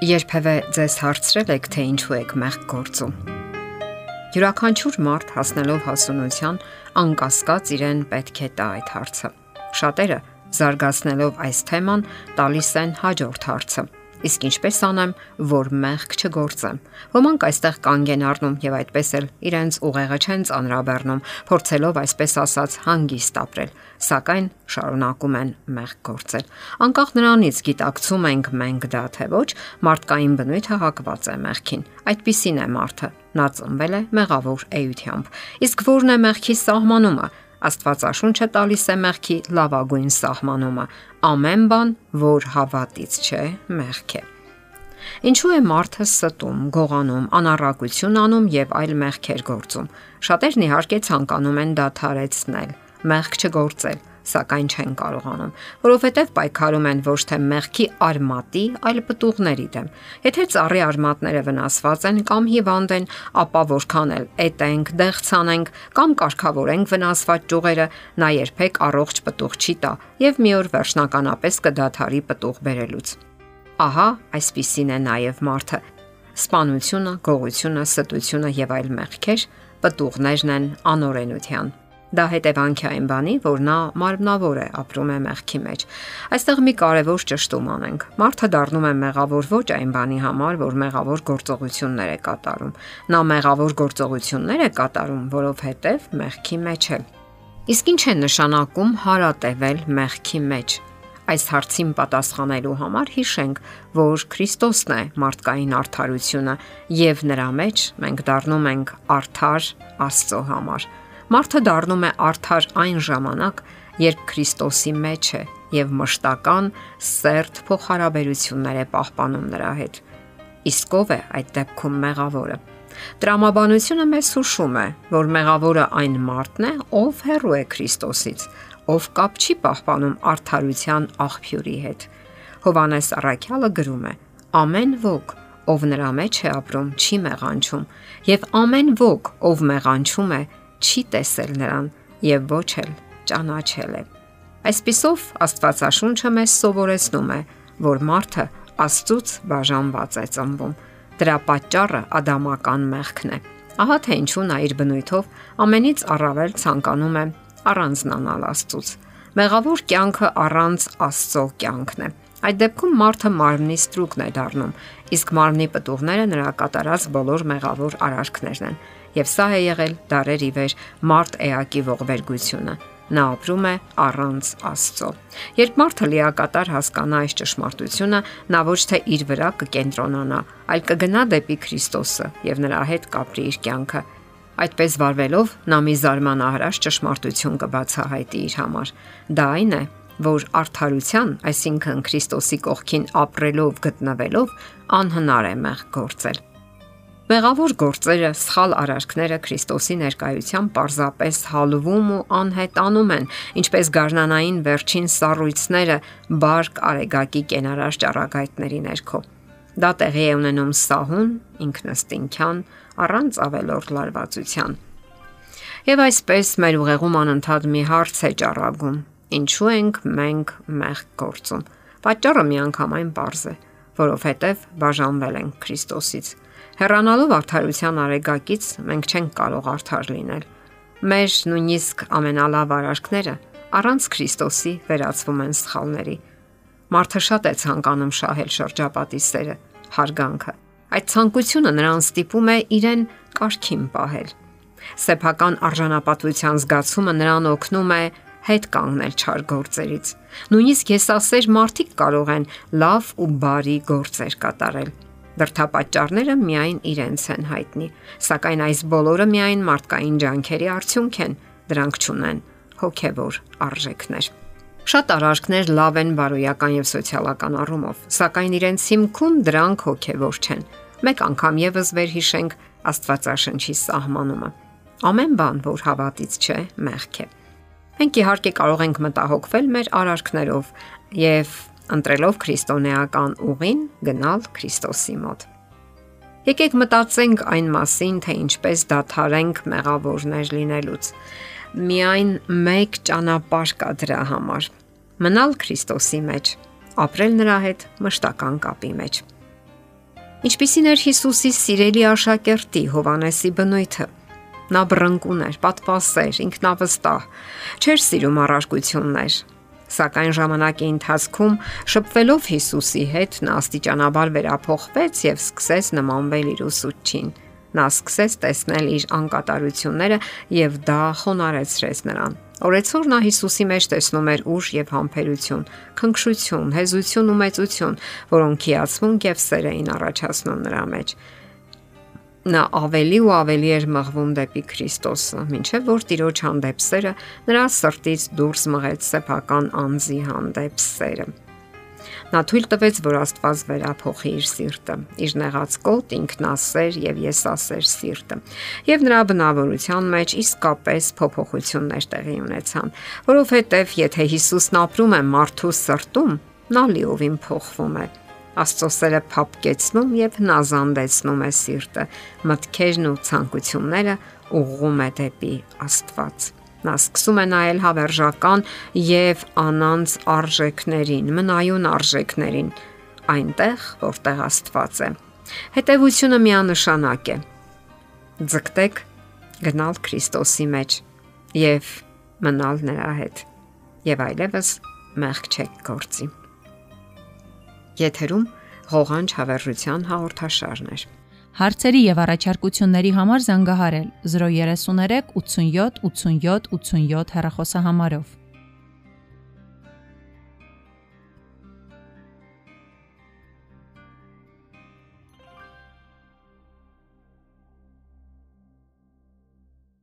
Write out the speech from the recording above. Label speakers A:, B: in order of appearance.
A: Երբևէ ձեզ հարցրել եք, թե ինչու եք մեղք գործում։ Յուրաքանչյուր մարդ հասնելով հասունության, անկասկած իրեն պետք է տա այդ հարցը։ Շատերը զարգացնելով այս թեման, տալիս են հաջորդ հարցը Իսկ ինչպես անեմ, որ մեղք չգործեմ։ Ոմանք այստեղ կանգ են առնում եւ այդպես էլ իրենց ուղեղը չեն ծանրաբեռնում, փորձելով այսպես ասած հանգիստ ապրել, սակայն շարունակում են մեղք գործել։ Անկախ նրանից գիտակցում ենք մենք դա թե ոչ, մարդկային բնույթը հակված է մեղքին։ Այդպիսին է մարդը։ Նա ծնվել է մեղավոր էությամբ։ Իսկ ո՞րն է մեղքի սահմանումը։ Աստվածաշունչը տալիս է մեղքի լավագույն սահմանումը։ Ամեն բան, որ հավատից չէ, մեղք է։ Ինչու է մարդը ստում, գողանում, անառակություն անում եւ այլ մեղքեր գործում։ Շատերն իհարկե ցանկանում են դադարեցնել, մեղք չգործել, սակայն չեն կարողանում, որովհետև պայքարում են ոչ թե մեղքի արմատի, այլ պտուղների դեմ։ Եթե ծառի արմատները վնասված են կամ հիվանդ են, ապա որքան էլ էտենք, դեղցանենք կամ կարգավորենք վնասված ճյուղերը, նա երբեք առողջ պտուղ չի տա եւ մի օր վերջնականապես կդադարի պտուղ բերելուց։ Ահա այսպիսին է նաև մարդը։ Սպանությունը, գողությունը, ստությունը եւ այլ մեղքեր պտուղներն են անօրենության Դա հետևանք է այն բանի, որ նա մարմնավոր է, ապրում է մեղքի մեջ։ Այստեղ մի կարևոր ճշտում անենք։ Մարդը դառնում է մեղավոր ոչ այն բանի համար, որ մեղավոր գործողություններ է կատարում։ Նա մեղավոր գործողություններ է կատարում, որովհետև մեղքի մեջ է։ Իսկ ինչ է նշանակում հարատևել մեղքի մեջ։ Այս հարցին պատասխանելու համար հիշենք, որ Քրիստոսն է մարդկային արդարությունը եւ նրա մեջ մենք դառնում ենք արդար Աստծո համար։ Մարդը դառնում է արդար այն ժամանակ, երբ Քրիստոսի մեջ է եւ մշտական սերտ փոխհարաբերություններ է պահպանում նրա հետ։ Իսկ ով է այդ դեպքում մեղավորը։ Տրամաբանությունը մեզ հուշում է, որ մեղավորը այն մարդն է, ով հեռու է Քրիստոսից, ով կապ չի պահպանում արդարության աղբյուրի հետ։ Հովանես Արաքյալը գրում է. Ամեն ոգ, ով նրա մեջ է ապրում, չի մեղանչում, եւ ամեն ոգ, ով մեղանչում է, չի տեսել նրան եւ ոչ էլ ճանաչել է։ Այսպիսով Աստվածաշունչը մեզ սովորեցնում է, որ մարդը Աստծուց բաժանված է ծնվում։ Դրա պատճառը ադամական մեղքն է։ Ահա թե ինչու նա իր բնույթով ամենից առավել ցանկանում է առանձնանալ Աստծուց։ Մեղավոր կյանքը առանց Աստծո կյանքն է։ Այդ դեպքում մարդը մարմնի ստրուկն է դառնում, իսկ մարմնի պտուղները նրա կատարած բոլոր մեղավոր արարքներն են եւ սա է եղել դարեր ի վեր մարդ էակի ողբերգությունը նա ապրում է առանց Աստծո։ Երբ մարդը լիակատար հասկանա այս ճշմարտությունը, նա ոչ թե իր վրա կկենտրոնանա, այլ կգնա դեպի Քրիստոսը եւ նրա հետ կապրի իր կյանքը։ Այդպես վարվելով նա մի զարմանահրաշ ճշմարտություն կբացահայտի իր համար։ Դա այն է, որ արդարության, այսինքն Քրիստոսի կողքին ապրելով գտնվելով անհնար է մեղ գործել։ Մեղավոր գործերը, սխալ արարքները Քրիստոսի ներկայությամբ պարզապես հալվում ու անհետանում են, ինչպես գարնանային վերջին սառույցները բարկ արեգակի կենարար ճառագայթների ներքո։ Դա տեղի է ունենում սահուն, ինքնստինքյան, առանց ավելորդ լարվածության։ Եվ այսպես մեր ուղեղում անընդհատ մի հարց է ճառագում. ինչու ենք մենք մեղ գործում։ Պատճառը միանգամայն པարզ է, որովհետև բաժանվել ենք Քրիստոսից Հեռանալով արդարության արեգակից մենք չենք կարող արդար լինել։ Մեր նույնիսկ ամենալավ արարքները առանց Քրիստոսի վերածվում են սխալների։ Մարդը շատ է ցանկանում շահել շրջապատի սերը, հարգանքը։ Այդ ցանկությունը նրան ստիպում է իրեն կարգին պահել։ Սեփական արժանապատվության զգացումը նրան օգնում է հետ կանգնել չար գործերից։ Նույնիսկ եսասեր մարդիկ կարող են լավ ու բարի գործեր կատարել Դրթապաճառները միայն իրենց են հայտնի, սակայն այս բոլորը միայն մարդկային ջանքերի արդյունք են, դրանք չունեն հոգևոր արժեքներ։ Շատ արարքներ լավ են բարոյական եւ սոցիալական առումով, սակայն իրենց հիմքում դրանք հոգևոր չեն։ Մեկ անգամ եւս վերհիշենք Աստվածաշնչի սահմանումը։ Ամեն բան, որ հավատից չէ, մեղք է։ Մենք իհարկե կարող ենք մտահոգվել մեր արարքներով եւ ընտրելով քրիստոնեական ուղին գնալ Քրիստոսի մոտ։ Եկեք մտածենք այն մասին, թե ինչպես դադարենք մեղավորներ լինելուց։ Միայն մեկ ճանապարհ կա դրա համար։ Մնալ Քրիստոսի մեջ, ապրել նրա հետ մշտական կապի մեջ։ Ինչպիսին էր Հիսուսի սիրելի աշակերտի Հովանեսի բնույթը։ Նա բռնկուն էր, պատվասեր, ինքնավստահ, չէր սիրում առարկություններ, Սակայն ժամանակի ընթացքում շփվելով Հիսուսի հետ նա աստիճանաբար վերափոխվեց եւ սկսեց նմանվել իր ուսուցչին։ Նա սկսեց տեսնել իր անկատարությունները եւ դա խոնարեցրեց նրան։ Օրեցօր նա Հիսուսի մեջ տեսնում էր ուժ եւ համբերություն, քնքշություն, հեզություն ու մեծություն, որոնք հիացմունք եւ սեր էին առաջացնում նրա մեջ նա ավելի ու ավելի էր մղվում դեպի Քրիստոսը, ինչեւ որ Տիրոջ հանդեպ սերը նրա սրտից դուրս մղեց սեփական անձի հանդեպ սերը։ Նա թույլ տվեց, որ Աստված վերափոխի իր սիրտը, իր նեղած կոտ, ինքնասեր եւ եսասեր սիրտը։ Եվ նրա բնավորության մեջ իսկապես փոփոխություններ տեղի ունեցան, որովհետեւ եթե Հիսուսն ապրում է մարդու սրտում, նա լիովին փոխվում է Աստծո սերը փապկեցնում եւ հնազանդեցնում է սիրտը, մտքերն ու ցանկությունները ուղղում է դեպի Աստված։ Նա սկսում է նայել հավերժական եւ անանց արժեքներին, մնայուն արժեքներին, այնտեղ, որտեղ Աստված է։ Հետևությունը միանշանակ է։ Ձգտեք գնալ Քրիստոսի մեջ եւ մնալ նրա հետ։ Եվ այլևս մեղք չեք գործի։ Եթերում ղողանջ հավերժության հաղորդաշարն է։
B: Հարցերի եւ առաջարկությունների համար զանգահարել 033 87 87 87 հեռախոսահամարով։